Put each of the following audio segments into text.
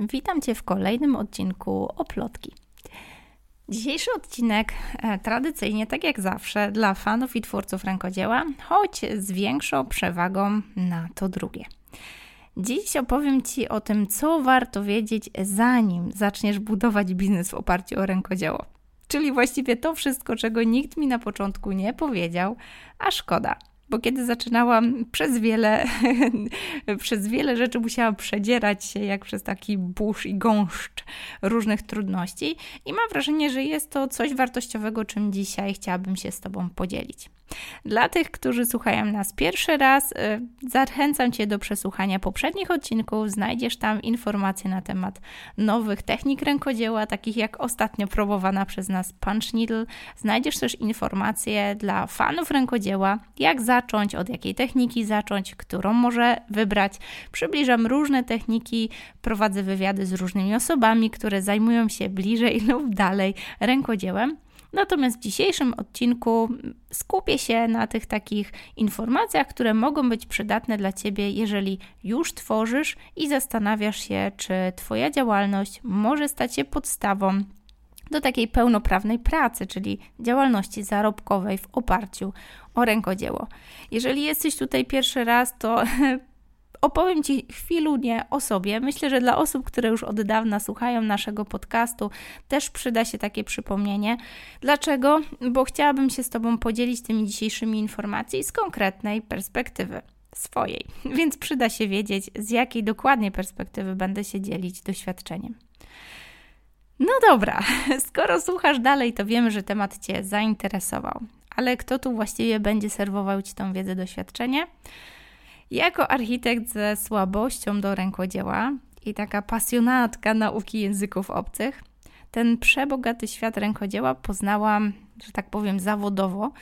Witam Cię w kolejnym odcinku Oplotki. Dzisiejszy odcinek e, tradycyjnie, tak jak zawsze, dla fanów i twórców rękodzieła, choć z większą przewagą na to drugie. Dziś opowiem Ci o tym, co warto wiedzieć, zanim zaczniesz budować biznes w oparciu o rękodzieło. Czyli właściwie to wszystko, czego nikt mi na początku nie powiedział, a szkoda bo kiedy zaczynałam, przez wiele, przez wiele rzeczy musiałam przedzierać się jak przez taki burz i gąszcz różnych trudności i mam wrażenie, że jest to coś wartościowego, czym dzisiaj chciałabym się z Tobą podzielić. Dla tych, którzy słuchają nas pierwszy raz, y, zachęcam Cię do przesłuchania poprzednich odcinków. Znajdziesz tam informacje na temat nowych technik rękodzieła, takich jak ostatnio próbowana przez nas Punch Needle. Znajdziesz też informacje dla fanów rękodzieła, jak zacząć, od jakiej techniki zacząć, którą może wybrać. Przybliżam różne techniki, prowadzę wywiady z różnymi osobami, które zajmują się bliżej lub dalej rękodziełem. Natomiast w dzisiejszym odcinku skupię się na tych takich informacjach, które mogą być przydatne dla Ciebie, jeżeli już tworzysz i zastanawiasz się, czy Twoja działalność może stać się podstawą do takiej pełnoprawnej pracy, czyli działalności zarobkowej w oparciu o rękodzieło. Jeżeli jesteś tutaj pierwszy raz, to opowiem Ci chwilę o sobie. Myślę, że dla osób, które już od dawna słuchają naszego podcastu, też przyda się takie przypomnienie. Dlaczego? Bo chciałabym się z Tobą podzielić tymi dzisiejszymi informacjami z konkretnej perspektywy swojej, więc przyda się wiedzieć, z jakiej dokładnie perspektywy będę się dzielić doświadczeniem. No dobra, skoro słuchasz dalej, to wiemy, że temat Cię zainteresował. Ale kto tu właściwie będzie serwował Ci tą wiedzę, doświadczenie? Jako architekt ze słabością do rękodzieła i taka pasjonatka nauki języków obcych, ten przebogaty świat rękodzieła poznałam, że tak powiem, zawodowo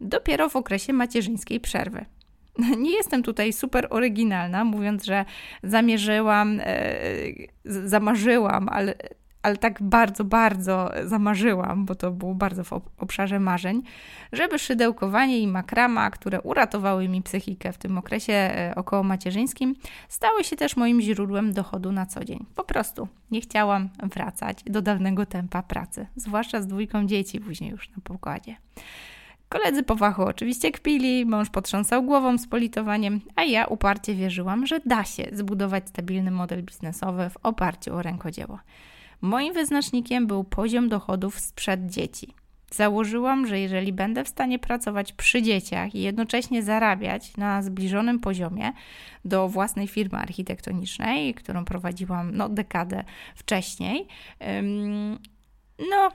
dopiero w okresie macierzyńskiej przerwy. Nie jestem tutaj super oryginalna, mówiąc, że zamierzyłam, e, zamarzyłam, ale ale tak bardzo, bardzo zamarzyłam, bo to było bardzo w obszarze marzeń, żeby szydełkowanie i makrama, które uratowały mi psychikę w tym okresie e, około macierzyńskim, stały się też moim źródłem dochodu na co dzień. Po prostu nie chciałam wracać do dawnego tempa pracy, zwłaszcza z dwójką dzieci później już na pokładzie. Koledzy po fachu oczywiście kpili, mąż potrząsał głową z politowaniem, a ja uparcie wierzyłam, że da się zbudować stabilny model biznesowy w oparciu o rękodzieło. Moim wyznacznikiem był poziom dochodów sprzed dzieci. Założyłam, że jeżeli będę w stanie pracować przy dzieciach i jednocześnie zarabiać na zbliżonym poziomie do własnej firmy architektonicznej, którą prowadziłam no, dekadę wcześniej, no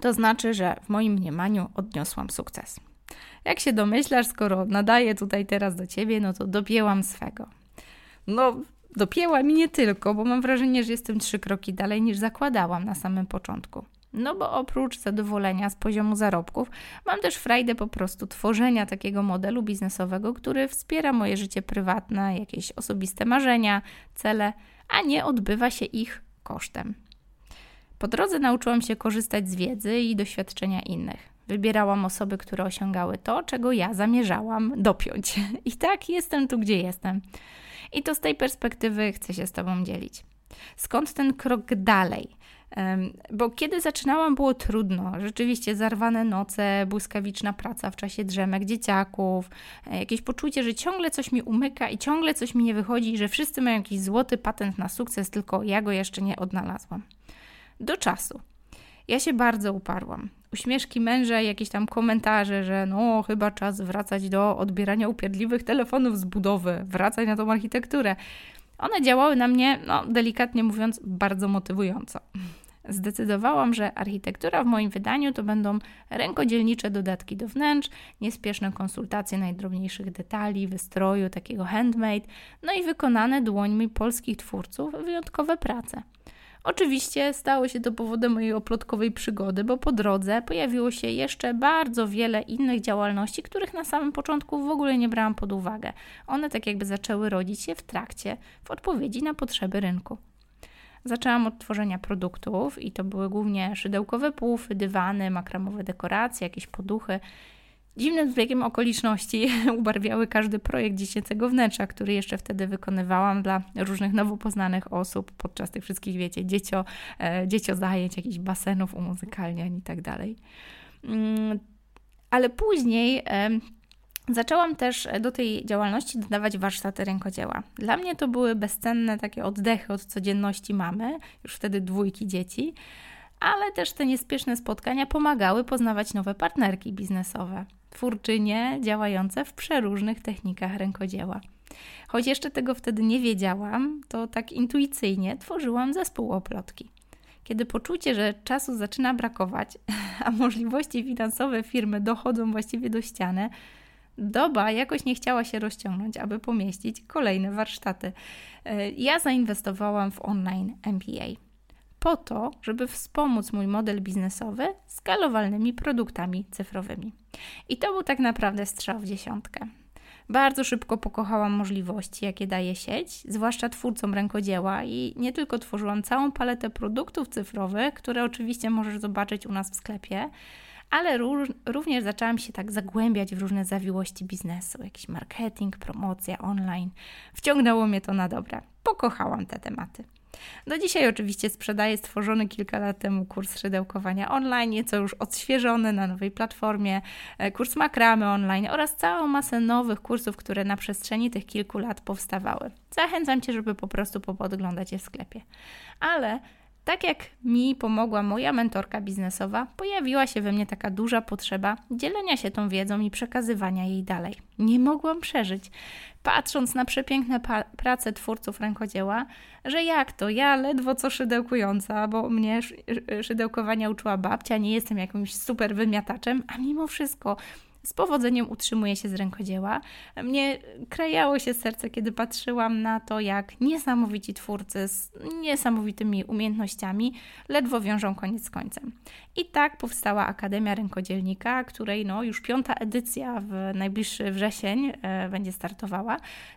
to znaczy, że w moim mniemaniu odniosłam sukces. Jak się domyślasz, skoro nadaję tutaj teraz do ciebie, no to dopięłam swego. No, Dopięła mi nie tylko, bo mam wrażenie, że jestem trzy kroki dalej niż zakładałam na samym początku. No bo oprócz zadowolenia z poziomu zarobków, mam też frajdę po prostu tworzenia takiego modelu biznesowego, który wspiera moje życie prywatne, jakieś osobiste marzenia, cele, a nie odbywa się ich kosztem. Po drodze nauczyłam się korzystać z wiedzy i doświadczenia innych. Wybierałam osoby, które osiągały to, czego ja zamierzałam dopiąć. I tak jestem tu, gdzie jestem. I to z tej perspektywy chcę się z Tobą dzielić. Skąd ten krok dalej? Bo kiedy zaczynałam, było trudno. Rzeczywiście zarwane noce, błyskawiczna praca w czasie drzemek dzieciaków, e, jakieś poczucie, że ciągle coś mi umyka i ciągle coś mi nie wychodzi, że wszyscy mają jakiś złoty patent na sukces, tylko ja go jeszcze nie odnalazłam. Do czasu. Ja się bardzo uparłam. Uśmieszki męża i jakieś tam komentarze, że no chyba czas wracać do odbierania upierdliwych telefonów z budowy, wracać na tą architekturę. One działały na mnie, no delikatnie mówiąc, bardzo motywująco. Zdecydowałam, że architektura w moim wydaniu to będą rękodzielnicze dodatki do wnętrz, niespieszne konsultacje najdrobniejszych detali, wystroju, takiego handmade, no i wykonane dłońmi polskich twórców wyjątkowe prace. Oczywiście stało się to powodem mojej oplotkowej przygody, bo po drodze pojawiło się jeszcze bardzo wiele innych działalności, których na samym początku w ogóle nie brałam pod uwagę. One tak jakby zaczęły rodzić się w trakcie, w odpowiedzi na potrzeby rynku. Zaczęłam od tworzenia produktów i to były głównie szydełkowe pufy, dywany, makramowe dekoracje, jakieś poduchy. Dziwnym zbiegiem okoliczności ubarwiały każdy projekt dziecięcego wnętrza, który jeszcze wtedy wykonywałam dla różnych nowo poznanych osób podczas tych wszystkich, wiecie, dziecio, e, dziecio zajęć, jakichś basenów, umuzykalniań i tak dalej. Mm, ale później e, Zaczęłam też do tej działalności dodawać warsztaty rękodzieła. Dla mnie to były bezcenne takie oddechy od codzienności mamy, już wtedy dwójki dzieci, ale też te niespieszne spotkania pomagały poznawać nowe partnerki biznesowe, twórczynie działające w przeróżnych technikach rękodzieła. Choć jeszcze tego wtedy nie wiedziałam, to tak intuicyjnie tworzyłam zespół oplotki. Kiedy poczucie, że czasu zaczyna brakować, a możliwości finansowe firmy dochodzą właściwie do ściany, doba jakoś nie chciała się rozciągnąć, aby pomieścić kolejne warsztaty. E, ja zainwestowałam w online MBA po to, żeby wspomóc mój model biznesowy skalowalnymi produktami cyfrowymi. I to był tak naprawdę strzał w dziesiątkę. Bardzo szybko pokochałam możliwości, jakie daje sieć, zwłaszcza twórcom rękodzieła, i nie tylko tworzyłam całą paletę produktów cyfrowych, które oczywiście możesz zobaczyć u nas w sklepie, ale również zaczęłam się tak zagłębiać w różne zawiłości biznesu, jakiś marketing, promocja online. Wciągnęło mnie to na dobre. Pokochałam te tematy. Do dzisiaj oczywiście sprzedaję stworzony kilka lat temu kurs szydełkowania online, nieco już odświeżony na nowej platformie, e, kurs makramy online oraz całą masę nowych kursów, które na przestrzeni tych kilku lat powstawały. Zachęcam Cię, żeby po prostu popodglądać je w sklepie. Ale tak jak mi pomogła moja mentorka biznesowa, pojawiła się we mnie taka duża potrzeba dzielenia się tą wiedzą i przekazywania jej dalej. Nie mogłam przeżyć, patrząc na przepiękne prace twórców rękodzieła, że jak to, ja ledwo co szydełkująca, bo mnie szydełkowania uczyła babcia, nie jestem jakimś super wymiataczem, a mimo wszystko z powodzeniem utrzymuje się z rękodzieła. Mnie krajało się serce, kiedy patrzyłam na to, jak niesamowici twórcy z niesamowitymi umiejętnościami ledwo wiążą koniec z końcem. I tak powstała Akademia Rękodzielnika, której no, już piąta edycja w najbliższy wrzesień e, będzie startowała.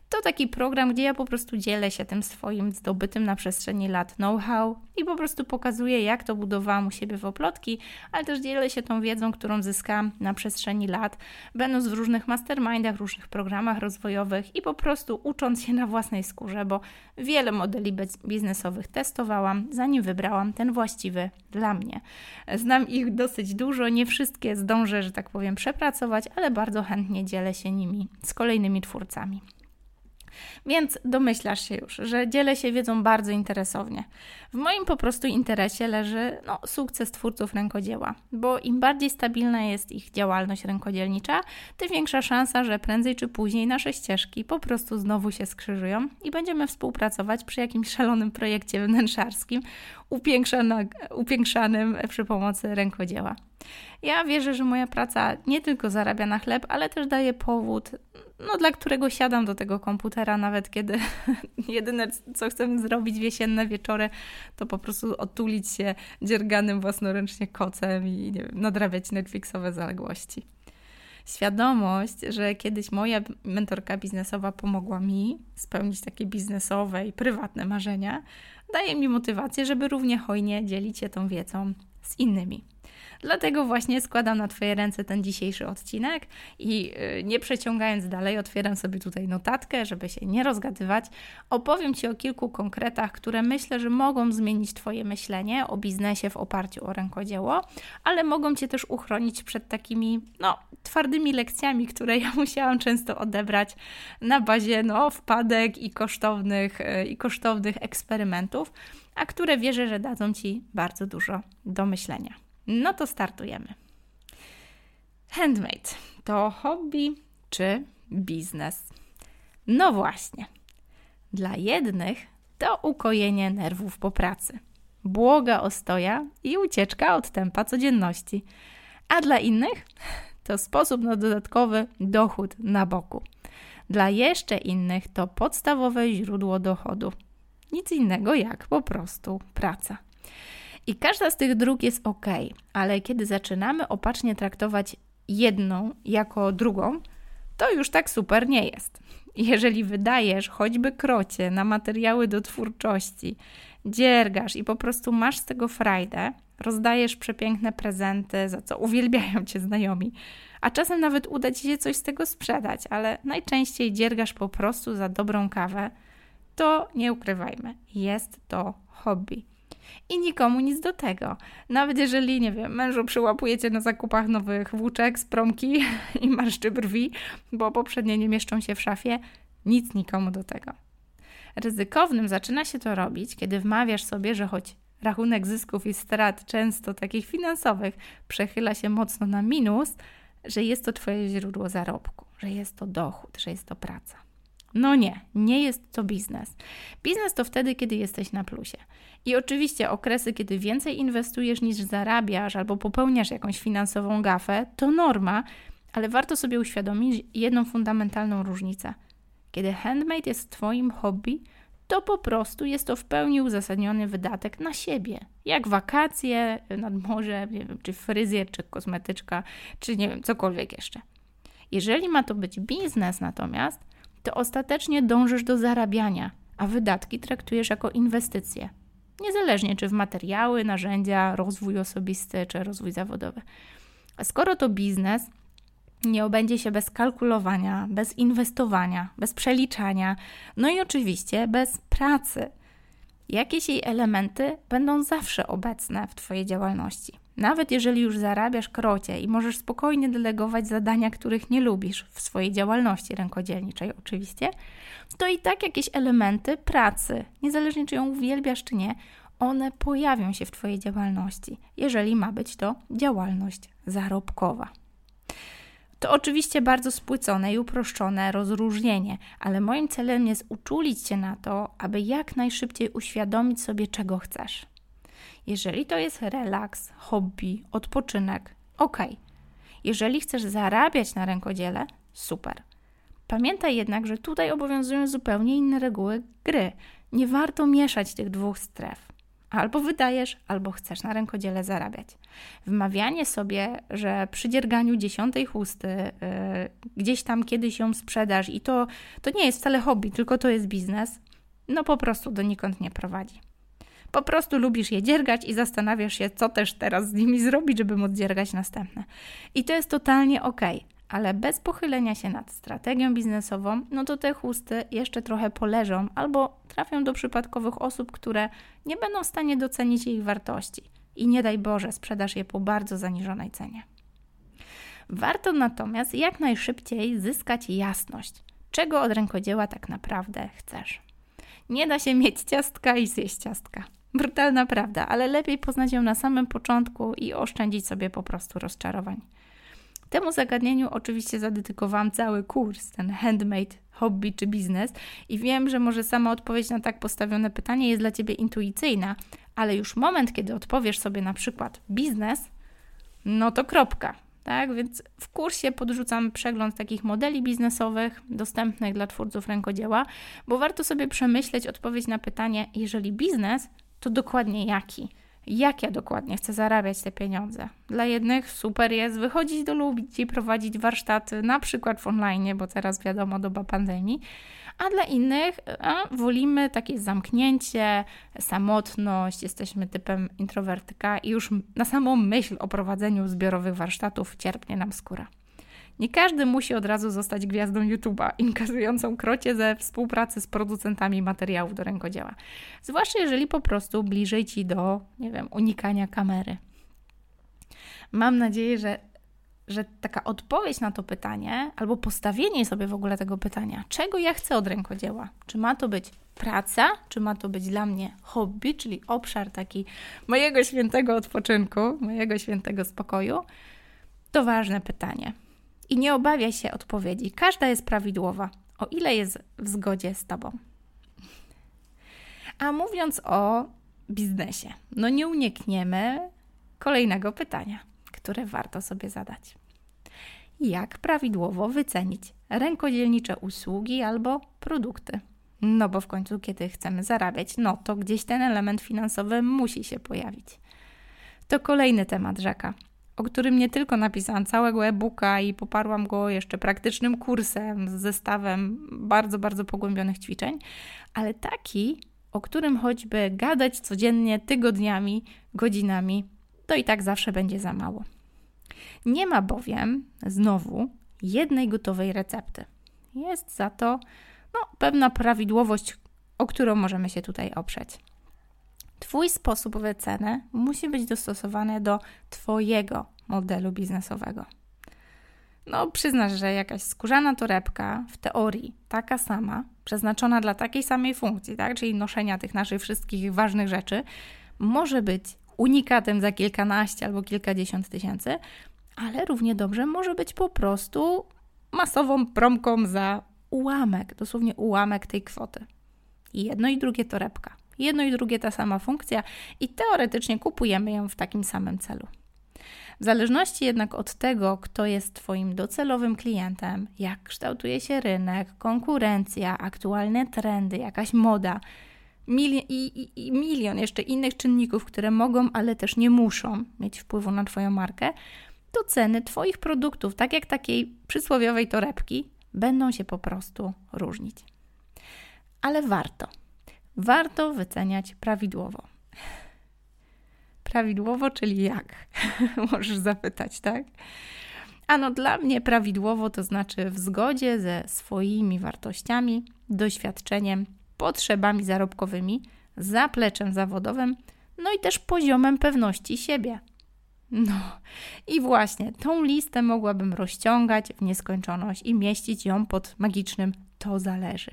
To taki program, gdzie ja po prostu dzielę się tym swoim zdobytym na przestrzeni lat know-how i po prostu pokazuję, jak to budowałam u siebie w oplotki, ale też dzielę się tą wiedzą, którą zyskałam na przestrzeni lat, będąc w różnych mastermindach, różnych programach rozwojowych i po prostu ucząc się na własnej skórze, bo wiele modeli biznesowych testowałam, zanim wybrałam ten właściwy dla mnie. Znam ich dosyć dużo, nie wszystkie zdążę, że tak powiem, przepracować, ale bardzo chętnie dzielę się nimi z kolejnymi twórcami. Więc domyślasz się już, że dzielę się wiedzą bardzo interesownie. W moim po prostu interesie leży no, sukces twórców rękodzieła, bo im bardziej stabilna jest ich działalność rękodzielnicza, tym większa szansa, że prędzej czy później nasze ścieżki po prostu znowu się skrzyżują i będziemy współpracować przy jakimś szalonym projekcie wnętrzarskim, upiększanym przy pomocy rękodzieła. Ja wierzę, że moja praca nie tylko zarabia na chleb, ale też daje powód, no, dla którego siadam do tego komputera, nawet kiedy jedyne, co chcę zrobić w jesienne wieczory, to po prostu otulić się dzierganym własnoręcznie kocem i nie wiem, nadrabiać Netflixowe zaległości. Świadomość, że kiedyś moja mentorka biznesowa pomogła mi spełnić takie biznesowe i prywatne marzenia, daje mi motywację, żeby równie hojnie dzielić się tą wiedzą z innymi. Dlatego właśnie składam na Twoje ręce ten dzisiejszy odcinek i y, nie przeciągając dalej, otwieram sobie tutaj notatkę, żeby się nie rozgadywać. Opowiem Ci o kilku konkretach, które myślę, że mogą zmienić Twoje myślenie o biznesie w oparciu o rękodzieło, ale mogą Cię też uchronić przed takimi, no, twardymi lekcjami, które ja musiałam często odebrać na bazie, no, wpadek i kosztownych, y, i kosztownych eksperymentów, a które wierzę, że dadzą Ci bardzo dużo do myślenia. No to startujemy. Handmade to hobby czy biznes? No właśnie. Dla jednych to ukojenie nerwów po pracy, błoga ostoja i ucieczka od tempa codzienności, a dla innych to sposób na dodatkowy dochód na boku. Dla jeszcze innych to podstawowe źródło dochodu. Nic innego jak po prostu praca. I każda z tych dróg jest ok, ale kiedy zaczynamy opacznie traktować jedną jako drugą, to już tak super nie jest. Jeżeli wydajesz choćby krocie na materiały do twórczości, dziergasz i po prostu masz z tego frajdę, rozdajesz przepiękne prezenty, za co uwielbiają cię znajomi, a czasem nawet uda ci się coś z tego sprzedać, ale najczęściej dziergasz po prostu za dobrą kawę, to nie ukrywajmy, jest to hobby. I nikomu nic do tego. Nawet jeżeli, nie wiem, mężu przyłapujecie na zakupach nowych włóczek z promki i marszczy brwi, bo poprzednie nie mieszczą się w szafie, nic nikomu do tego. Ryzykownym zaczyna się to robić, kiedy wmawiasz sobie, że choć rachunek zysków i strat, często takich finansowych, przechyla się mocno na minus, że jest to Twoje źródło zarobku, że jest to dochód, że jest to praca. No nie, nie jest to biznes. Biznes to wtedy, kiedy jesteś na plusie. I oczywiście okresy, kiedy więcej inwestujesz niż zarabiasz albo popełniasz jakąś finansową gafę, to norma, ale warto sobie uświadomić jedną fundamentalną różnicę. Kiedy handmade jest Twoim hobby, to po prostu jest to w pełni uzasadniony wydatek na siebie. Jak wakacje nad morze, wiem, czy fryzjer, czy kosmetyczka, czy nie wiem, cokolwiek jeszcze. Jeżeli ma to być biznes natomiast, to ostatecznie dążysz do zarabiania, a wydatki traktujesz jako inwestycje. Niezależnie czy w materiały, narzędzia, rozwój osobisty czy rozwój zawodowy. A skoro to biznes, nie obędzie się bez kalkulowania, bez inwestowania, bez przeliczania, no i oczywiście bez pracy. Jakieś jej elementy będą zawsze obecne w Twojej działalności. Nawet jeżeli już zarabiasz krocie i możesz spokojnie delegować zadania, których nie lubisz w swojej działalności rękodzielniczej, oczywiście, to i tak jakieś elementy pracy, niezależnie czy ją uwielbiasz czy nie, one pojawią się w Twojej działalności, jeżeli ma być to działalność zarobkowa. To oczywiście bardzo spłycone i uproszczone rozróżnienie, ale moim celem jest uczulić Cię na to, aby jak najszybciej uświadomić sobie, czego chcesz. Jeżeli to jest relaks, hobby, odpoczynek, ok. Jeżeli chcesz zarabiać na rękodziele, super. Pamiętaj jednak, że tutaj obowiązują zupełnie inne reguły gry. Nie warto mieszać tych dwóch stref. Albo wydajesz, albo chcesz na rękodziele zarabiać. Wmawianie sobie, że przy dzierganiu dziesiątej chusty yy, gdzieś tam kiedyś ją sprzedasz i to, to nie jest wcale hobby, tylko to jest biznes, no po prostu donikąd nie prowadzi. Po prostu lubisz je dziergać i zastanawiasz się, co też teraz z nimi zrobić, żeby móc dziergać następne. I to jest totalnie ok, ale bez pochylenia się nad strategią biznesową, no to te chusty jeszcze trochę poleżą albo trafią do przypadkowych osób, które nie będą w stanie docenić ich wartości. I nie daj Boże, sprzedasz je po bardzo zaniżonej cenie. Warto natomiast jak najszybciej zyskać jasność, czego od rękodzieła tak naprawdę chcesz. Nie da się mieć ciastka i zjeść ciastka. Brutalna prawda, ale lepiej poznać ją na samym początku i oszczędzić sobie po prostu rozczarowań. Temu zagadnieniu oczywiście zadedykowałam cały kurs, ten handmade, hobby czy biznes, i wiem, że może sama odpowiedź na tak postawione pytanie jest dla Ciebie intuicyjna, ale już moment, kiedy odpowiesz sobie na przykład biznes, no to kropka. Tak, więc w kursie podrzucam przegląd takich modeli biznesowych dostępnych dla twórców rękodzieła, bo warto sobie przemyśleć odpowiedź na pytanie, jeżeli biznes, to dokładnie jaki? Jak ja dokładnie chcę zarabiać te pieniądze? Dla jednych super jest wychodzić do ludzi, prowadzić warsztaty, na przykład w online, bo teraz wiadomo, doba pandemii, a dla innych a, wolimy takie zamknięcie, samotność, jesteśmy typem introwertyka i już na samą myśl o prowadzeniu zbiorowych warsztatów cierpnie nam skóra. Nie każdy musi od razu zostać gwiazdą YouTube'a, inkazującą krocie ze współpracy z producentami materiałów do rękodzieła. Zwłaszcza jeżeli po prostu bliżej ci do, nie wiem, unikania kamery. Mam nadzieję, że, że taka odpowiedź na to pytanie, albo postawienie sobie w ogóle tego pytania, czego ja chcę od rękodzieła? Czy ma to być praca, czy ma to być dla mnie hobby, czyli obszar taki mojego świętego odpoczynku, mojego świętego spokoju? To ważne pytanie. I nie obawiaj się odpowiedzi. Każda jest prawidłowa, o ile jest w zgodzie z Tobą. A mówiąc o biznesie, no nie unikniemy kolejnego pytania, które warto sobie zadać. Jak prawidłowo wycenić rękodzielnicze usługi albo produkty? No bo w końcu, kiedy chcemy zarabiać, no to gdzieś ten element finansowy musi się pojawić. To kolejny temat rzeka, o którym nie tylko napisałam całego e-booka i poparłam go jeszcze praktycznym kursem z zestawem bardzo, bardzo pogłębionych ćwiczeń, ale taki, o którym choćby gadać codziennie, tygodniami, godzinami, to i tak zawsze będzie za mało. Nie ma bowiem znowu jednej gotowej recepty. Jest za to no, pewna prawidłowość, o którą możemy się tutaj oprzeć. Twój sposób wyceny musi być dostosowany do Twojego modelu biznesowego. No, przyznasz, że jakaś skórzana torebka w teorii taka sama, przeznaczona dla takiej samej funkcji, tak? czyli noszenia tych naszych wszystkich ważnych rzeczy, może być unikatem za kilkanaście albo kilkadziesiąt tysięcy, ale równie dobrze może być po prostu masową promką za ułamek, dosłownie ułamek tej kwoty. I jedno i drugie torebka. Jedno i drugie ta sama funkcja i teoretycznie kupujemy ją w takim samym celu. W zależności jednak od tego, kto jest Twoim docelowym klientem, jak kształtuje się rynek, konkurencja, aktualne trendy, jakaś moda i, i, i milion jeszcze innych czynników, które mogą, ale też nie muszą mieć wpływu na Twoją markę, to ceny Twoich produktów, tak jak takiej przysłowiowej torebki, będą się po prostu różnić. Ale warto. Warto wyceniać prawidłowo. Prawidłowo, czyli jak? Możesz zapytać, tak? Ano, dla mnie prawidłowo to znaczy w zgodzie ze swoimi wartościami, doświadczeniem, potrzebami zarobkowymi, zapleczem zawodowym, no i też poziomem pewności siebie. No i właśnie tą listę mogłabym rozciągać w nieskończoność i mieścić ją pod magicznym to zależy.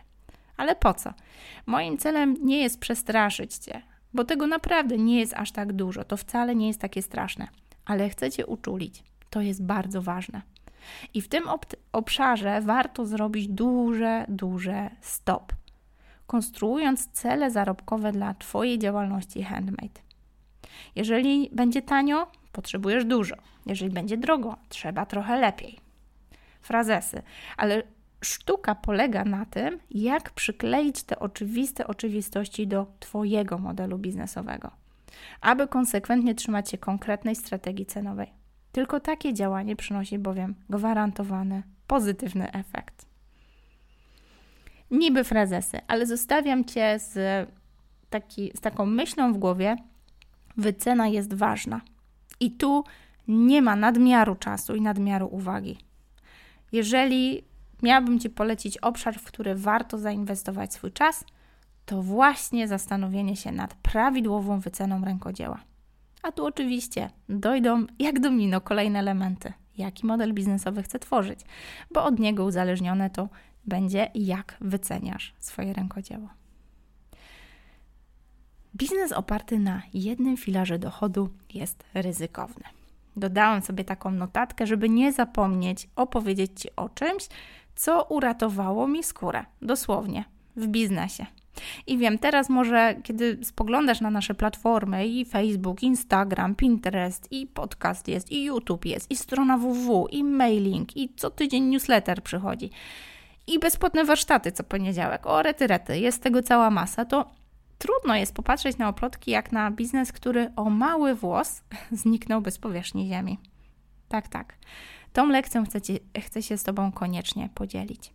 Ale po co? Moim celem nie jest przestraszyć cię, bo tego naprawdę nie jest aż tak dużo. To wcale nie jest takie straszne, ale chcę cię uczulić. To jest bardzo ważne. I w tym obszarze warto zrobić duże, duże stop, konstruując cele zarobkowe dla Twojej działalności handmade. Jeżeli będzie tanio, potrzebujesz dużo. Jeżeli będzie drogo, trzeba trochę lepiej. Frazesy, ale sztuka polega na tym, jak przykleić te oczywiste oczywistości do Twojego modelu biznesowego, aby konsekwentnie trzymać się konkretnej strategii cenowej. Tylko takie działanie przynosi bowiem gwarantowany pozytywny efekt. Niby frazesy, ale zostawiam Cię z, taki, z taką myślą w głowie, wycena jest ważna. I tu nie ma nadmiaru czasu i nadmiaru uwagi. Jeżeli miałabym Ci polecić obszar, w który warto zainwestować swój czas, to właśnie zastanowienie się nad prawidłową wyceną rękodzieła. A tu oczywiście dojdą jak domino kolejne elementy, jaki model biznesowy chcę tworzyć, bo od niego uzależnione to będzie, jak wyceniasz swoje rękodzieło. Biznes oparty na jednym filarze dochodu jest ryzykowny. Dodałam sobie taką notatkę, żeby nie zapomnieć opowiedzieć Ci o czymś, co uratowało mi skórę, dosłownie, w biznesie. I wiem, teraz może, kiedy spoglądasz na nasze platformy i Facebook, Instagram, Pinterest, i podcast jest, i YouTube jest, i strona www, i mailing, i co tydzień newsletter przychodzi, i bezpłatne warsztaty co poniedziałek, o rety, rety, jest tego cała masa, to trudno jest popatrzeć na oplotki jak na biznes, który o mały włos zniknął bez powierzchni ziemi. Tak, tak. Tą lekcją chcę, chcę się z Tobą koniecznie podzielić.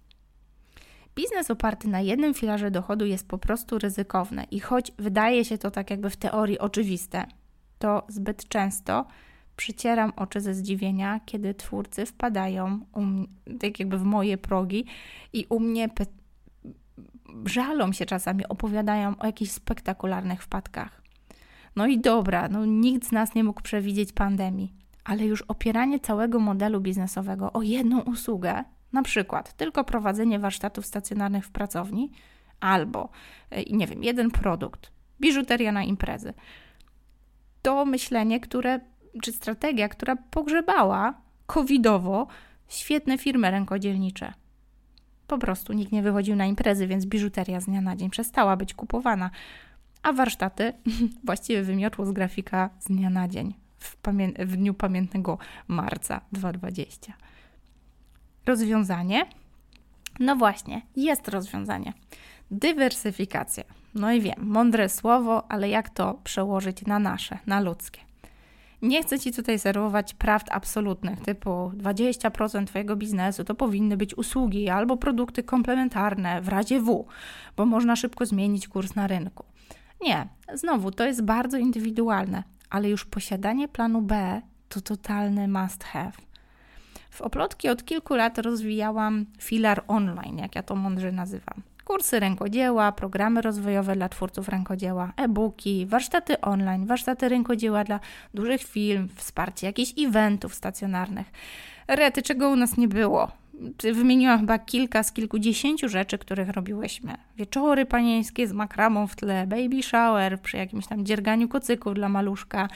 Biznes oparty na jednym filarze dochodu jest po prostu ryzykowny i choć wydaje się to tak jakby w teorii oczywiste, to zbyt często przycieram oczy ze zdziwienia, kiedy twórcy wpadają tak jakby w moje progi i u mnie żalą się czasami, opowiadają o jakichś spektakularnych wpadkach. No i dobra, no nikt z nas nie mógł przewidzieć pandemii, ale już opieranie całego modelu biznesowego o jedną usługę, na przykład tylko prowadzenie warsztatów stacjonarnych w pracowni, albo, e, nie wiem, jeden produkt, biżuteria na imprezy, to myślenie, które, czy strategia, która pogrzebała covidowo świetne firmy rękodzielnicze. Po prostu nikt nie wychodził na imprezy, więc biżuteria z dnia na dzień przestała być kupowana, a warsztaty właściwie wymiotło z grafika z dnia na dzień w, pamię- w dniu pamiętnego marca 2020. Rozwiązanie? No właśnie, jest rozwiązanie. Dywersyfikacja. No i wiem, mądre słowo, ale jak to przełożyć na nasze, na ludzkie? Nie chcę Ci tutaj serwować prawd absolutnych, typu 20% Twojego biznesu to powinny być usługi albo produkty komplementarne w razie W, bo można szybko zmienić kurs na rynku. Nie, znowu to jest bardzo indywidualne, ale już posiadanie planu B to totalny must have. W Oplotki od kilku lat rozwijałam filar online, jak ja to mądrze nazywam. Kursy rękodzieła, programy rozwojowe dla twórców rękodzieła, e-booki, warsztaty online, warsztaty rękodzieła dla dużych firm, wsparcie jakichś eventów stacjonarnych. Rety, czego u nas nie było. Wymieniłam chyba kilka z kilkudziesięciu rzeczy, których robiłyśmy. Wieczory panieńskie z makramą w tle, baby shower przy jakimś tam dzierganiu kocyków dla maluszka,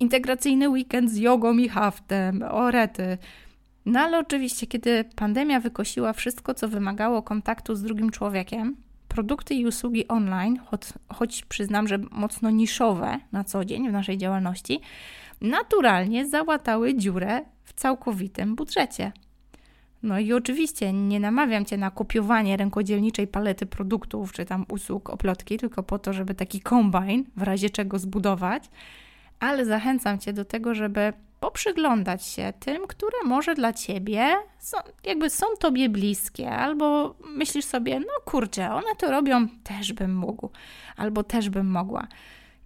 integracyjny weekend z jogą i haftem, o rety. No ale oczywiście, kiedy pandemia wykosiła wszystko, co wymagało kontaktu z drugim człowiekiem, produkty i usługi online, choć, choć przyznam, że mocno niszowe na co dzień w naszej działalności, naturalnie załatały dziurę w całkowitym budżecie. No i oczywiście nie namawiam Cię na kopiowanie rękodzielniczej palety produktów czy tam usług oplotki, tylko po to, żeby taki kombajn w razie czego zbudować, ale zachęcam Cię do tego, żeby poprzyglądać się tym, które może dla ciebie są, jakby są tobie bliskie, albo myślisz sobie, no kurczę, one to robią, też bym mógł, albo też bym mogła.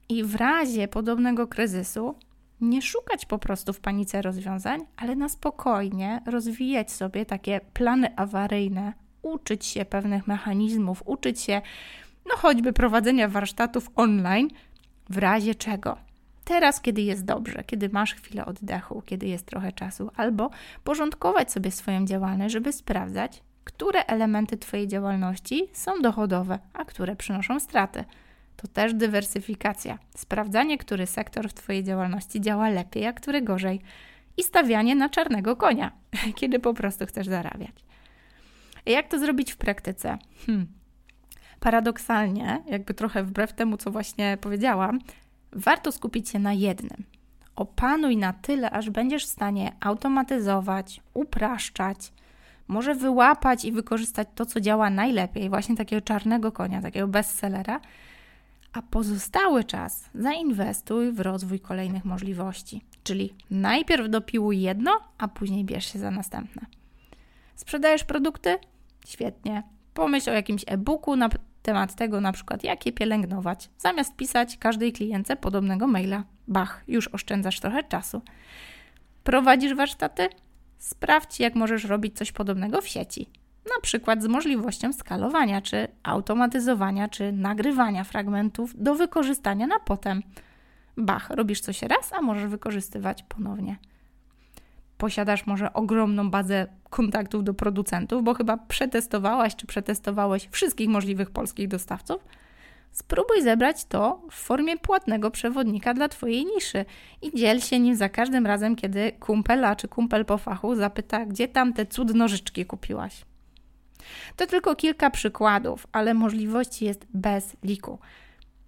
I w razie podobnego kryzysu nie szukać po prostu w panice rozwiązań, ale na spokojnie rozwijać sobie takie plany awaryjne, uczyć się pewnych mechanizmów, uczyć się, no choćby prowadzenia warsztatów online, w razie czego teraz, kiedy jest dobrze, kiedy masz chwilę oddechu, kiedy jest trochę czasu, albo porządkować sobie swoją działalność, żeby sprawdzać, które elementy Twojej działalności są dochodowe, a które przynoszą straty. To też dywersyfikacja. Sprawdzanie, który sektor w Twojej działalności działa lepiej, a który gorzej. I stawianie na czarnego konia, kiedy po prostu chcesz zarabiać. Jak to zrobić w praktyce? Hmm. Paradoksalnie, jakby trochę wbrew temu, co właśnie powiedziałam, warto skupić się na jednym. Opanuj na tyle, aż będziesz w stanie automatyzować, upraszczać, może wyłapać i wykorzystać to, co działa najlepiej, właśnie takiego czarnego konia, takiego bestsellera, a pozostały czas zainwestuj w rozwój kolejnych możliwości. Czyli najpierw dopiłuj jedno, a później bierz się za następne. Sprzedajesz produkty? Świetnie. Pomyśl o jakimś e-booku na temat tego na przykład, jak je pielęgnować, zamiast pisać każdej klientce podobnego maila. Bach, już oszczędzasz trochę czasu. Prowadzisz warsztaty? Sprawdź, jak możesz robić coś podobnego w sieci. Na przykład z możliwością skalowania, czy automatyzowania, czy nagrywania fragmentów do wykorzystania na potem. Bach, robisz coś raz, a możesz wykorzystywać ponownie posiadasz może ogromną bazę kontaktów do producentów, bo chyba przetestowałaś czy przetestowałeś wszystkich możliwych polskich dostawców. Spróbuj zebrać to w formie płatnego przewodnika dla Twojej niszy i dziel się nim za każdym razem, kiedy kumpela czy kumpel po fachu zapyta, gdzie tam te cud nożyczki kupiłaś. To tylko kilka przykładów, ale możliwości jest bez liku.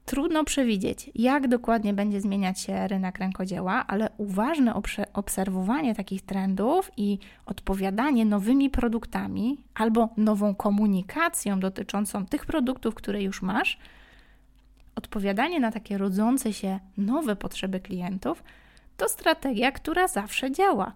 Trudno przewidzieć, jak dokładnie będzie zmieniać się rynek rękodzieła, ale uważne obserwowanie takich trendów i odpowiadanie nowymi produktami albo nową komunikacją dotyczącą tych produktów, które już masz, odpowiadanie na takie rodzące się nowe potrzeby klientów, to strategia, która zawsze działa.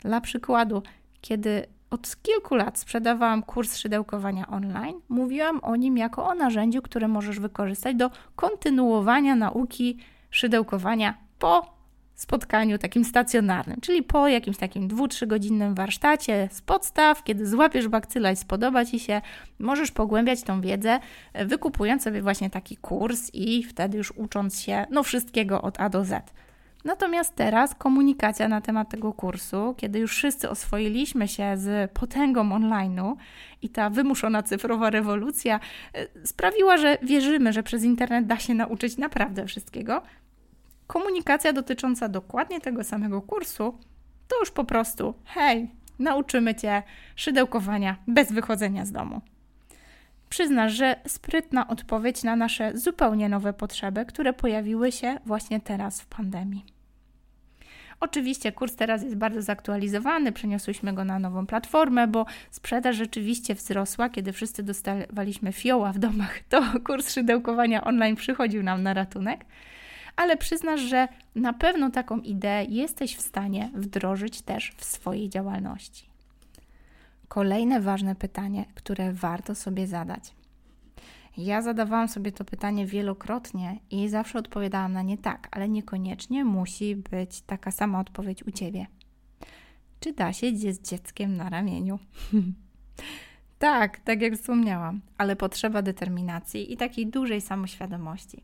Dla przykładu, kiedy od kilku lat sprzedawałam kurs szydełkowania online. Mówiłam o nim jako o narzędziu, które możesz wykorzystać do kontynuowania nauki szydełkowania po spotkaniu takim stacjonarnym, czyli po jakimś takim dwu-trzy godzinnym warsztacie z podstaw, kiedy złapiesz bakcyla i spodoba Ci się, możesz pogłębiać tą wiedzę, wykupując sobie właśnie taki kurs i wtedy już ucząc się no wszystkiego od A do Z. Natomiast teraz komunikacja na temat tego kursu, kiedy już wszyscy oswoiliśmy się z potęgą online'u i ta wymuszona cyfrowa rewolucja e, sprawiła, że wierzymy, że przez internet da się nauczyć naprawdę wszystkiego. Komunikacja dotycząca dokładnie tego samego kursu to już po prostu hej, nauczymy Cię szydełkowania bez wychodzenia z domu. Przyznasz, że sprytna odpowiedź na nasze zupełnie nowe potrzeby, które pojawiły się właśnie teraz w pandemii. Oczywiście kurs teraz jest bardzo zaktualizowany, przeniosłyśmy go na nową platformę, bo sprzedaż rzeczywiście wzrosła, kiedy wszyscy dostawaliśmy fioła w domach, to kurs szydełkowania online przychodził nam na ratunek. Ale przyznasz, że na pewno taką ideę jesteś w stanie wdrożyć też w swojej działalności. Kolejne ważne pytanie, które warto sobie zadać. Ja zadawałam sobie to pytanie wielokrotnie i zawsze odpowiadałam na nie tak, ale niekoniecznie musi być taka sama odpowiedź u ciebie. Czy da się z dzieckiem na ramieniu? tak, tak jak wspomniałam, ale potrzeba determinacji i takiej dużej samoświadomości.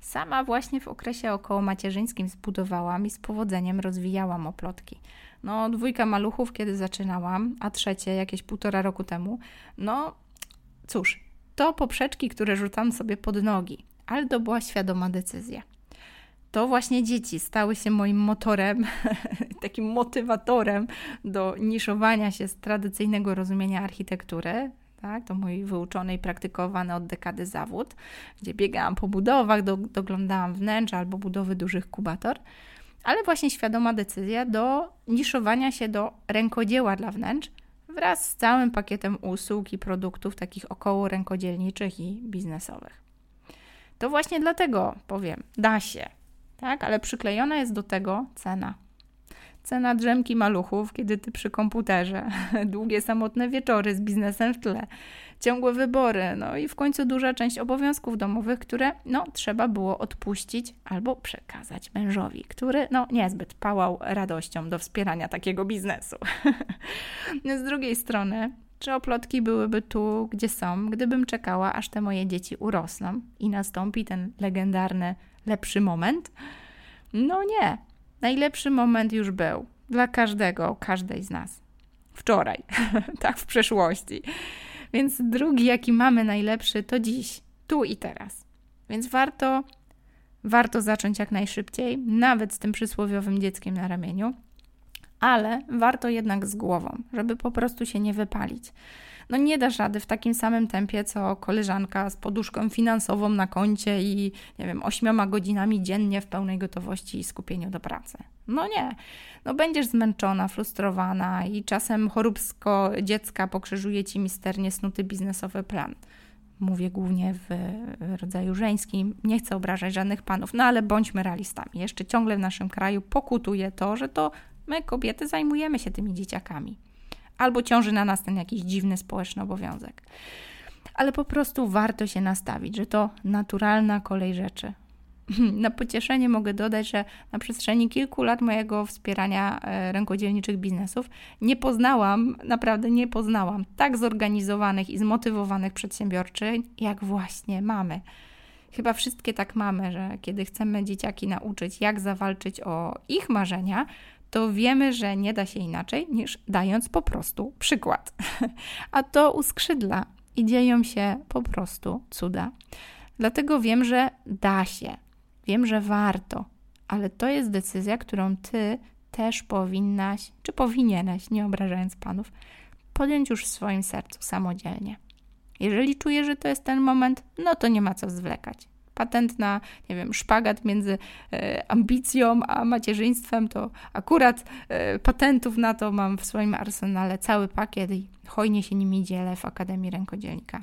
Sama właśnie w okresie okołomacierzyńskim zbudowałam i z powodzeniem rozwijałam oplotki. No, dwójka maluchów, kiedy zaczynałam, a trzecie jakieś półtora roku temu, no cóż, to poprzeczki, które rzucam sobie pod nogi, ale to była świadoma decyzja. To właśnie dzieci stały się moim motorem, takim motywatorem do niszowania się z tradycyjnego rozumienia architektury, tak? To mój wyuczony i praktykowany od dekady zawód, gdzie biegałam po budowach, do, doglądałam wnętrza albo budowy dużych kubator, ale właśnie świadoma decyzja do niszowania się do rękodzieła dla wnętrz wraz z całym pakietem usług i produktów takich około rękodzielniczych i biznesowych. To właśnie dlatego powiem, da się, tak? Ale przyklejona jest do tego cena cena drzemki maluchów, kiedy ty przy komputerze, długie samotne wieczory z biznesem w tle, ciągłe wybory, no i w końcu duża część obowiązków domowych, które no trzeba było odpuścić albo przekazać mężowi, który no niezbyt pałał radością do wspierania takiego biznesu. z drugiej strony, czy oplotki byłyby tu, gdzie są, gdybym czekała, aż te moje dzieci urosną i nastąpi ten legendarny lepszy moment? No nie, Najlepszy moment już był dla każdego, każdej z nas. Wczoraj, tak w przeszłości. Więc drugi, jaki mamy najlepszy, to dziś, tu i teraz. Więc warto, warto zacząć jak najszybciej, nawet z tym przysłowiowym dzieckiem na ramieniu, ale warto jednak z głową, żeby po prostu się nie wypalić no nie dasz rady w takim samym tempie, co koleżanka z poduszką finansową na koncie i, nie wiem, ośmioma godzinami dziennie w pełnej gotowości i skupieniu do pracy. No nie. No będziesz zmęczona, frustrowana i czasem choróbsko dziecka pokrzyżuje ci misternie snuty biznesowy plan. Mówię głównie w rodzaju żeńskim, nie chcę obrażać żadnych panów, no ale bądźmy realistami. Jeszcze ciągle w naszym kraju pokutuje to, że to my, kobiety, zajmujemy się tymi dzieciakami albo ciąży na nas ten jakiś dziwny społeczny obowiązek. Ale po prostu warto się nastawić, że to naturalna kolej rzeczy. Na pocieszenie mogę dodać, że na przestrzeni kilku lat mojego wspierania e, rękodzielniczych biznesów nie poznałam, naprawdę nie poznałam tak zorganizowanych i zmotywowanych przedsiębiorczyń, jak właśnie mamy. Chyba wszystkie tak mamy, że kiedy chcemy dzieciaki nauczyć, jak zawalczyć o ich marzenia, to wiemy, że nie da się inaczej niż dając po prostu przykład. A to uskrzydla i dzieją się po prostu cuda. Dlatego wiem, że da się, wiem, że warto, ale to jest decyzja, którą ty też powinnaś, czy powinieneś, nie obrażając panów, podjąć już w swoim sercu samodzielnie. Jeżeli czujesz, że to jest ten moment, no to nie ma co zwlekać patent na, nie wiem, szpagat między e, ambicją a macierzyństwem, to akurat e, patentów na to mam w swoim arsenale cały pakiet i hojnie się nimi dzielę w Akademii Rękodzielnika.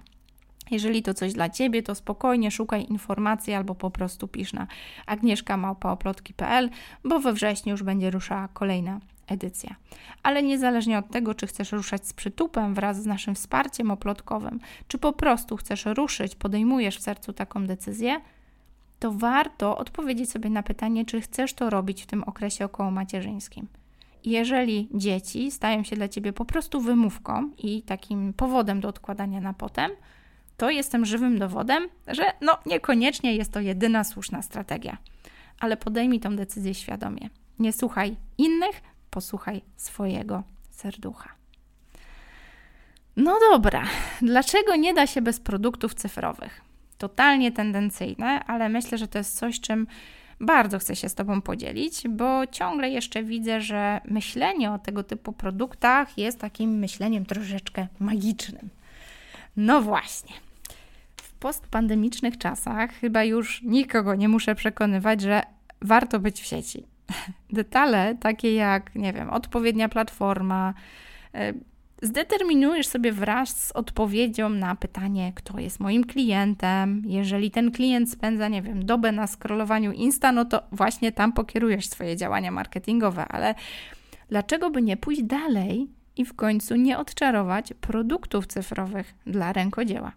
Jeżeli to coś dla Ciebie, to spokojnie szukaj informacji albo po prostu pisz na agnieszkamałpaoplotki.pl, bo we wrześniu już będzie ruszała kolejna edycja. Ale niezależnie od tego, czy chcesz ruszać z przytupem wraz z naszym wsparciem oplotkowym, czy po prostu chcesz ruszyć, podejmujesz w sercu taką decyzję, to warto odpowiedzieć sobie na pytanie, czy chcesz to robić w tym okresie okołomacierzyńskim. Jeżeli dzieci stają się dla ciebie po prostu wymówką i takim powodem do odkładania na potem, to jestem żywym dowodem, że no niekoniecznie jest to jedyna słuszna strategia. Ale podejmij tą decyzję świadomie. Nie słuchaj innych, posłuchaj swojego serducha. No dobra, dlaczego nie da się bez produktów cyfrowych? Totalnie tendencyjne, ale myślę, że to jest coś, czym bardzo chcę się z Tobą podzielić, bo ciągle jeszcze widzę, że myślenie o tego typu produktach jest takim myśleniem troszeczkę magicznym. No właśnie. W postpandemicznych czasach chyba już nikogo nie muszę przekonywać, że warto być w sieci. Detale takie jak, nie wiem, odpowiednia platforma, e, zdeterminujesz sobie wraz z odpowiedzią na pytanie, kto jest moim klientem. Jeżeli ten klient spędza, nie wiem, dobę na scrollowaniu Insta, no to właśnie tam pokierujesz swoje działania marketingowe, ale dlaczego by nie pójść dalej i w końcu nie odczarować produktów cyfrowych dla rękodzieła?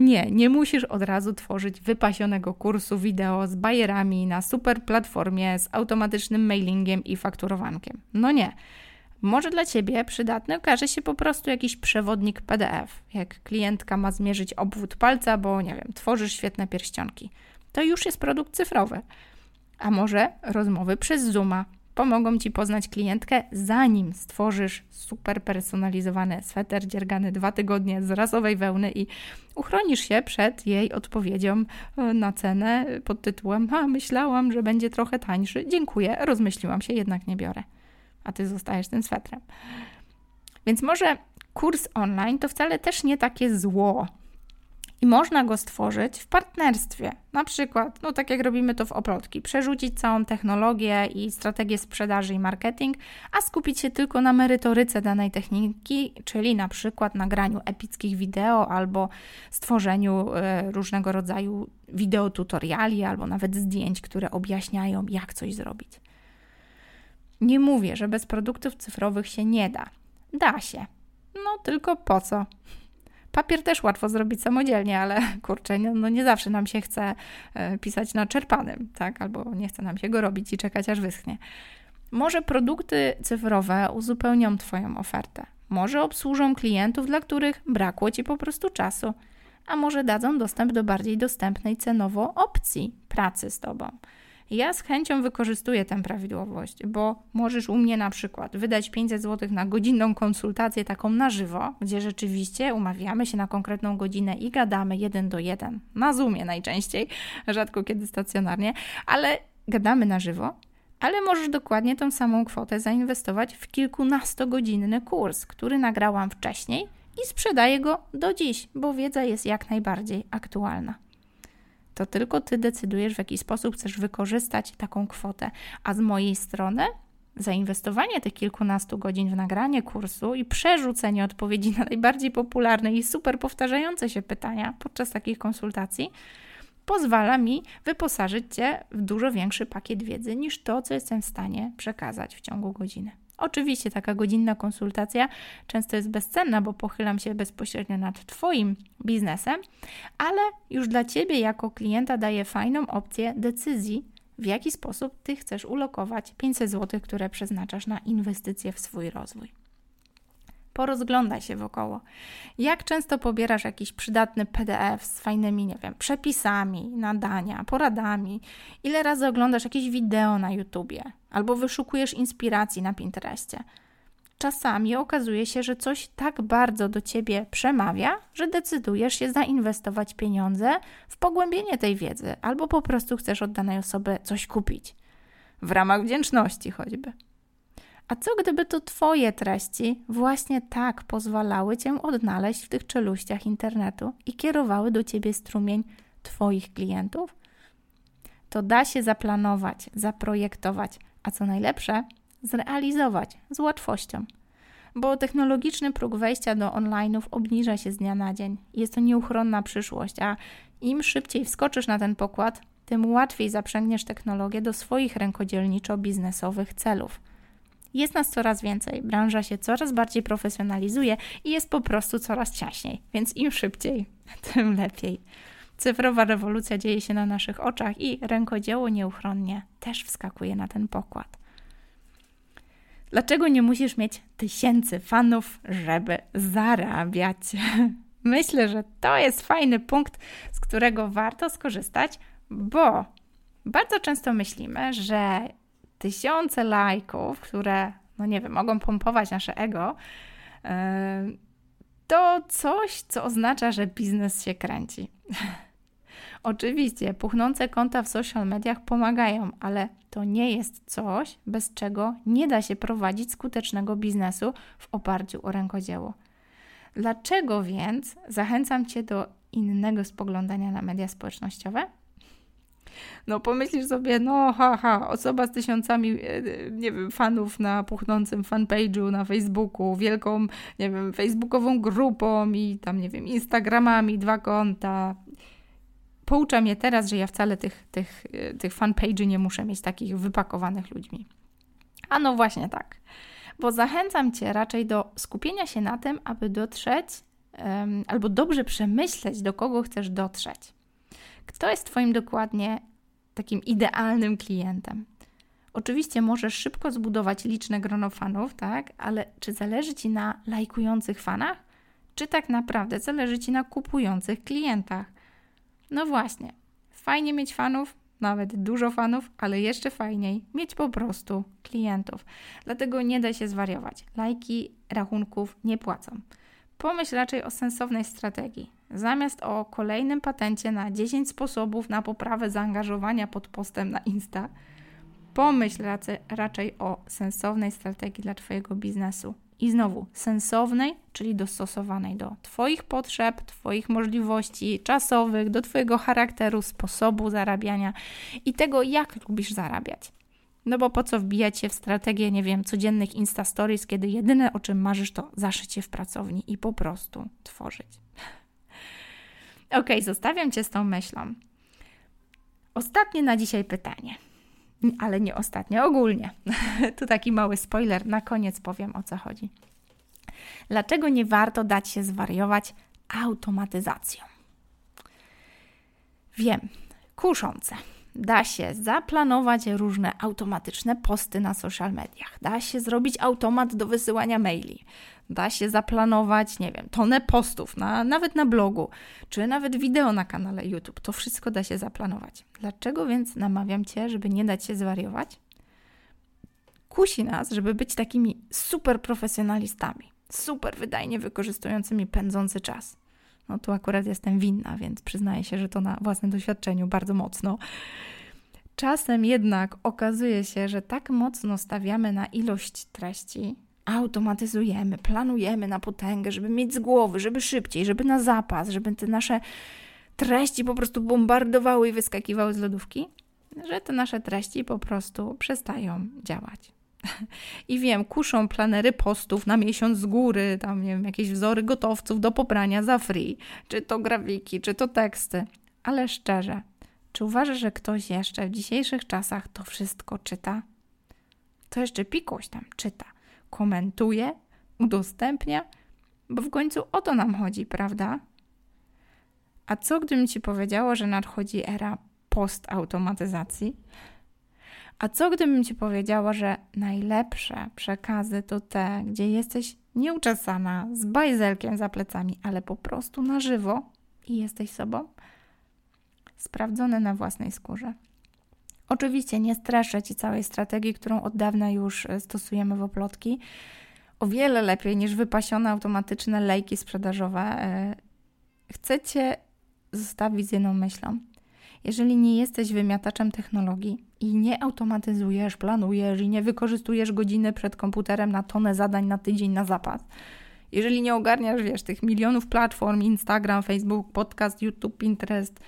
Nie, nie musisz od razu tworzyć wypasionego kursu wideo z bajerami na super platformie z automatycznym mailingiem i fakturowankiem. No nie. Może dla Ciebie przydatny okaże się po prostu jakiś przewodnik PDF. Jak klientka ma zmierzyć obwód palca, bo nie wiem, tworzysz świetne pierścionki. To już jest produkt cyfrowy. A może rozmowy przez Zooma, pomogą Ci poznać klientkę, zanim stworzysz super personalizowany sweter dziergany dwa tygodnie z rasowej wełny i uchronisz się przed jej odpowiedzią e, na cenę pod tytułem a myślałam, że będzie trochę tańszy, dziękuję, rozmyśliłam się, jednak nie biorę. A Ty zostajesz tym swetrem. Więc może kurs online to wcale też nie takie zło, i można go stworzyć w partnerstwie. Na przykład, no tak jak robimy to w oplotki, przerzucić całą technologię i strategię sprzedaży i marketing, a skupić się tylko na merytoryce danej techniki, czyli na przykład nagraniu epickich wideo albo stworzeniu e, różnego rodzaju wideotutoriali albo nawet zdjęć, które objaśniają, jak coś zrobić. Nie mówię, że bez produktów cyfrowych się nie da. Da się. No tylko po co? Papier też łatwo zrobić samodzielnie, ale kurczę, no, no nie zawsze nam się chce e, pisać na czerpanym, tak? Albo nie chce nam się go robić i czekać aż wyschnie. Może produkty cyfrowe uzupełnią Twoją ofertę. Może obsłużą klientów, dla których brakło Ci po prostu czasu. A może dadzą dostęp do bardziej dostępnej cenowo opcji pracy z Tobą. Ja z chęcią wykorzystuję tę prawidłowość, bo możesz u mnie na przykład wydać 500 zł na godzinną konsultację taką na żywo, gdzie rzeczywiście umawiamy się na konkretną godzinę i gadamy jeden do jeden, na Zoomie najczęściej, rzadko kiedy stacjonarnie, ale gadamy na żywo. Ale możesz dokładnie tą samą kwotę zainwestować w kilkunastogodzinny kurs, który nagrałam wcześniej i sprzedaję go do dziś, bo wiedza jest jak najbardziej aktualna to tylko ty decydujesz, w jaki sposób chcesz wykorzystać taką kwotę. A z mojej strony zainwestowanie tych kilkunastu godzin w nagranie kursu i przerzucenie odpowiedzi na najbardziej popularne i super powtarzające się pytania podczas takich konsultacji pozwala mi wyposażyć Cię w dużo większy pakiet wiedzy niż to, co jestem w stanie przekazać w ciągu godziny. Oczywiście taka godzinna konsultacja często jest bezcenna, bo pochylam się bezpośrednio nad Twoim biznesem, ale już dla Ciebie jako klienta daję fajną opcję decyzji, w jaki sposób Ty chcesz ulokować 500 zł, które przeznaczasz na inwestycje w swój rozwój. Porozglądaj się wokoło. Jak często pobierasz jakiś przydatny PDF z fajnymi, nie wiem, przepisami, nadania, poradami? Ile razy oglądasz jakieś wideo na YouTubie? Albo wyszukujesz inspiracji na Pinterestie? Czasami okazuje się, że coś tak bardzo do ciebie przemawia, że decydujesz się zainwestować pieniądze w pogłębienie tej wiedzy, albo po prostu chcesz od danej osoby coś kupić. W ramach wdzięczności choćby. A co gdyby to Twoje treści właśnie tak pozwalały Cię odnaleźć w tych czeluściach internetu i kierowały do Ciebie strumień Twoich klientów? To da się zaplanować, zaprojektować, a co najlepsze, zrealizować z łatwością. Bo technologiczny próg wejścia do online'ów obniża się z dnia na dzień. Jest to nieuchronna przyszłość, a im szybciej wskoczysz na ten pokład, tym łatwiej zaprzęgniesz technologię do swoich rękodzielniczo-biznesowych celów. Jest nas coraz więcej, branża się coraz bardziej profesjonalizuje i jest po prostu coraz ciaśniej, więc im szybciej, tym lepiej. Cyfrowa rewolucja dzieje się na naszych oczach i rękodzieło nieuchronnie też wskakuje na ten pokład. Dlaczego nie musisz mieć tysięcy fanów, żeby zarabiać? Myślę, że to jest fajny punkt, z którego warto skorzystać, bo bardzo często myślimy, że tysiące lajków, które, no nie wiem, mogą pompować nasze ego, e, to coś, co oznacza, że biznes się kręci. Oczywiście, puchnące konta w social mediach pomagają, ale to nie jest coś, bez czego nie da się prowadzić skutecznego biznesu w oparciu o rękodzieło. Dlaczego więc zachęcam Cię do innego spoglądania na media społecznościowe? No pomyślisz sobie, no haha, osoba z tysiącami, e, nie wiem, fanów na puchnącym fanpage'u na Facebooku, wielką, nie wiem, facebookową grupą i tam, nie wiem, Instagramami, dwa konta. Poucza mnie teraz, że ja wcale tych, tych, e, tych fanpage'y nie muszę mieć takich wypakowanych ludźmi. A no właśnie tak, bo zachęcam Cię raczej do skupienia się na tym, aby dotrzeć um, albo dobrze przemyśleć, do kogo chcesz dotrzeć. Kto jest Twoim dokładnie takim idealnym klientem? Oczywiście możesz szybko zbudować liczne grono fanów, tak? Ale czy zależy Ci na lajkujących fanach? Czy tak naprawdę zależy Ci na kupujących klientach? No właśnie, fajnie mieć fanów, nawet dużo fanów, ale jeszcze fajniej mieć po prostu klientów. Dlatego nie da się zwariować. Lajki rachunków nie płacą. Pomyśl raczej o sensownej strategii. Zamiast o kolejnym patencie na 10 sposobów na poprawę zaangażowania pod postem na Insta, pomyśl raczej o sensownej strategii dla Twojego biznesu. I znowu sensownej, czyli dostosowanej do Twoich potrzeb, Twoich możliwości czasowych, do Twojego charakteru, sposobu zarabiania i tego, jak lubisz zarabiać. No bo po co wbijać się w strategię, nie wiem, codziennych Insta Stories, kiedy jedyne o czym marzysz to zaszycie w pracowni i po prostu tworzyć. Ok, zostawiam Cię z tą myślą. Ostatnie na dzisiaj pytanie ale nie ostatnio, ogólnie. tu taki mały spoiler, na koniec powiem o co chodzi. Dlaczego nie warto dać się zwariować automatyzacją? Wiem, kuszące. Da się zaplanować różne automatyczne posty na social mediach. Da się zrobić automat do wysyłania maili. Da się zaplanować, nie wiem, tonę postów, na, nawet na blogu, czy nawet wideo na kanale YouTube. To wszystko da się zaplanować. Dlaczego więc namawiam Cię, żeby nie dać się zwariować? Kusi nas, żeby być takimi super profesjonalistami, super wydajnie wykorzystującymi pędzący czas. No tu akurat jestem winna, więc przyznaję się, że to na własnym doświadczeniu bardzo mocno. Czasem jednak okazuje się, że tak mocno stawiamy na ilość treści, automatyzujemy, planujemy na potęgę, żeby mieć z głowy, żeby szybciej, żeby na zapas, żeby te nasze treści po prostu bombardowały i wyskakiwały z lodówki, że te nasze treści po prostu przestają działać. I wiem, kuszą planery postów na miesiąc z góry, tam nie wiem, jakieś wzory gotowców do pobrania za free, czy to grafiki, czy to teksty. Ale szczerze, czy uważasz, że ktoś jeszcze w dzisiejszych czasach to wszystko czyta? To jeszcze pikuś tam czyta, komentuje, udostępnia, bo w końcu o to nam chodzi, prawda? A co gdybym ci powiedziała, że nadchodzi era postautomatyzacji? A co gdybym ci powiedziała, że najlepsze przekazy to te, gdzie jesteś nieuczesana, z bajzelkiem za plecami, ale po prostu na żywo i jesteś sobą? Sprawdzone na własnej skórze. Oczywiście nie streszę ci całej strategii, którą od dawna już e, stosujemy w oplotki. O wiele lepiej niż wypasione automatyczne lejki sprzedażowe. E, chcę cię zostawić z jedną myślą. Jeżeli nie jesteś wymiataczem technologii i nie automatyzujesz, planujesz i nie wykorzystujesz godziny przed komputerem na tonę zadań na tydzień na zapas, jeżeli nie ogarniasz, wiesz, tych milionów platform, Instagram, Facebook, podcast, YouTube, Pinterest,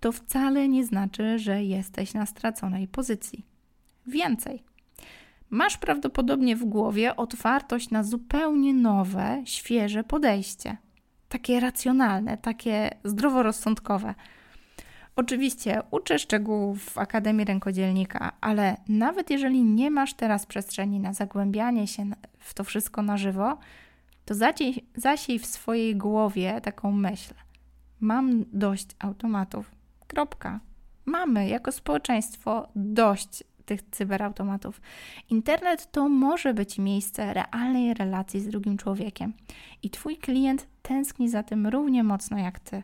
to wcale nie znaczy, że jesteś na straconej pozycji. Więcej. Masz prawdopodobnie w głowie otwartość na zupełnie nowe, świeże podejście. Takie racjonalne, takie zdroworozsądkowe – Oczywiście uczę szczegółów w Akademii Rękodzielnika, ale nawet jeżeli nie masz teraz przestrzeni na zagłębianie się w to wszystko na żywo, to zasiej, zasiej w swojej głowie taką myśl. Mam dość automatów. Kropka. Mamy jako społeczeństwo dość tych cyberautomatów. Internet to może być miejsce realnej relacji z drugim człowiekiem i Twój klient tęskni za tym równie mocno jak Ty.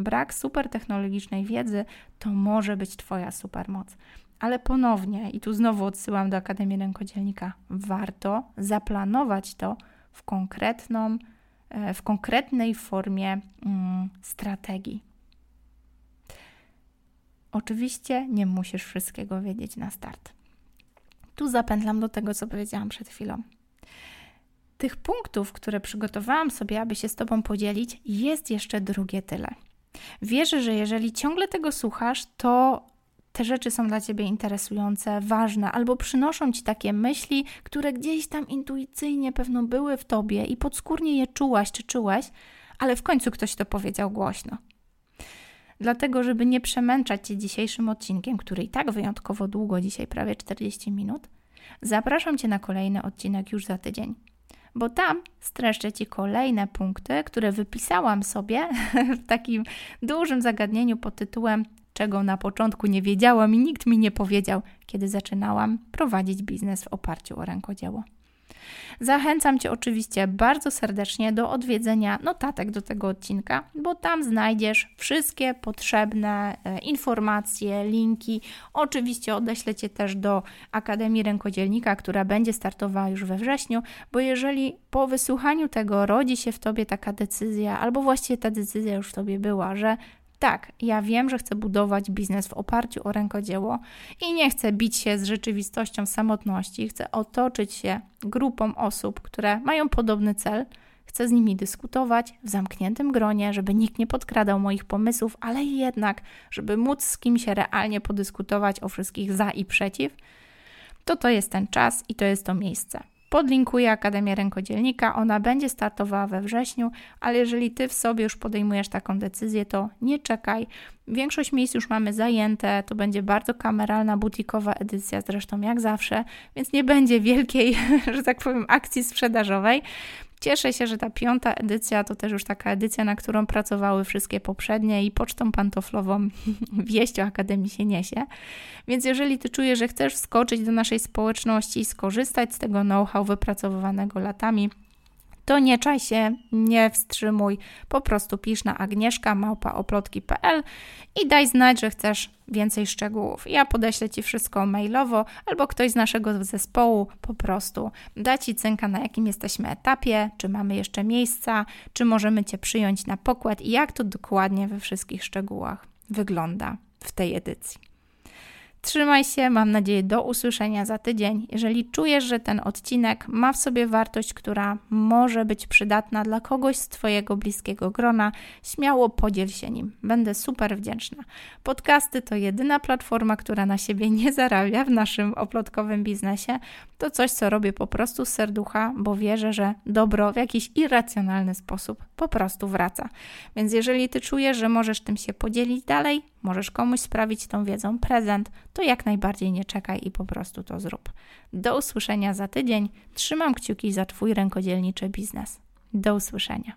Brak supertechnologicznej wiedzy to może być Twoja supermoc. Ale ponownie, i tu znowu odsyłam do Akademii Rękodzielnika, warto zaplanować to w konkretną, e, w konkretnej formie mm, strategii. Oczywiście nie musisz wszystkiego wiedzieć na start. Tu zapętlam do tego, co powiedziałam przed chwilą. Tych punktów, które przygotowałam sobie, aby się z Tobą podzielić, jest jeszcze drugie tyle. Wierzę, że jeżeli ciągle tego słuchasz, to te rzeczy są dla ciebie interesujące, ważne, albo przynoszą ci takie myśli, które gdzieś tam intuicyjnie pewno były w tobie i podskórnie je czułaś czy czułeś, ale w końcu ktoś to powiedział głośno. Dlatego, żeby nie przemęczać cię dzisiejszym odcinkiem, który i tak wyjątkowo długo, dzisiaj prawie 40 minut, zapraszam cię na kolejny odcinek już za tydzień. Bo tam streszczę Ci kolejne punkty, które wypisałam sobie w takim dużym zagadnieniu pod tytułem czego na początku nie wiedziałam i nikt mi nie powiedział, kiedy zaczynałam prowadzić biznes w oparciu o rękodzieło. Zachęcam Cię oczywiście bardzo serdecznie do odwiedzenia notatek do tego odcinka, bo tam znajdziesz wszystkie potrzebne e, informacje, linki. Oczywiście odeślę Cię też do Akademii Rękodzielnika, która będzie startowała już we wrześniu, bo jeżeli po wysłuchaniu tego rodzi się w Tobie taka decyzja, albo właściwie ta decyzja już w Tobie była, że tak, ja wiem, że chcę budować biznes w oparciu o rękodzieło i nie chcę bić się z rzeczywistością samotności. Chcę otoczyć się grupą osób, które mają podobny cel. Chcę z nimi dyskutować w zamkniętym gronie, żeby nikt nie podkradał moich pomysłów, ale jednak, żeby móc z kimś realnie podyskutować o wszystkich za i przeciw. To to jest ten czas i to jest to miejsce. Podlinkuję Akademię Rękodzielnika, ona będzie startowała we wrześniu, ale jeżeli Ty w sobie już podejmujesz taką decyzję, to nie czekaj. Większość miejsc już mamy zajęte, to będzie bardzo kameralna, butikowa edycja, zresztą jak zawsze, więc nie będzie wielkiej, że tak powiem, akcji sprzedażowej. Cieszę się, że ta piąta edycja to też już taka edycja, na którą pracowały wszystkie poprzednie i pocztą pantoflową wieść o Akademii się niesie. Więc jeżeli Ty czujesz, że chcesz wskoczyć do naszej społeczności i skorzystać z tego know-how wypracowywanego latami, to nie czaj się, nie wstrzymuj, po prostu pisz na agnieszka.małpaoplotki.pl i daj znać, że chcesz więcej szczegółów. Ja podeślę Ci wszystko mailowo, albo ktoś z naszego zespołu po prostu da Ci cynka, na jakim jesteśmy etapie, czy mamy jeszcze miejsca, czy możemy Cię przyjąć na pokład i jak to dokładnie we wszystkich szczegółach wygląda w tej edycji. Trzymaj się, mam nadzieję do usłyszenia za tydzień. Jeżeli czujesz, że ten odcinek ma w sobie wartość, która może być przydatna dla kogoś z Twojego bliskiego grona, śmiało podziel się nim. Będę super wdzięczna. Podcasty to jedyna platforma, która na siebie nie zarabia w naszym oplotkowym biznesie. To coś, co robię po prostu z serducha, bo wierzę, że dobro w jakiś irracjonalny sposób po prostu wraca. Więc jeżeli Ty czujesz, że możesz tym się podzielić dalej, możesz komuś sprawić tą wiedzą prezent, to jak najbardziej nie czekaj i po prostu to zrób. Do usłyszenia za tydzień. Trzymam kciuki za Twój rękodzielniczy biznes. Do usłyszenia.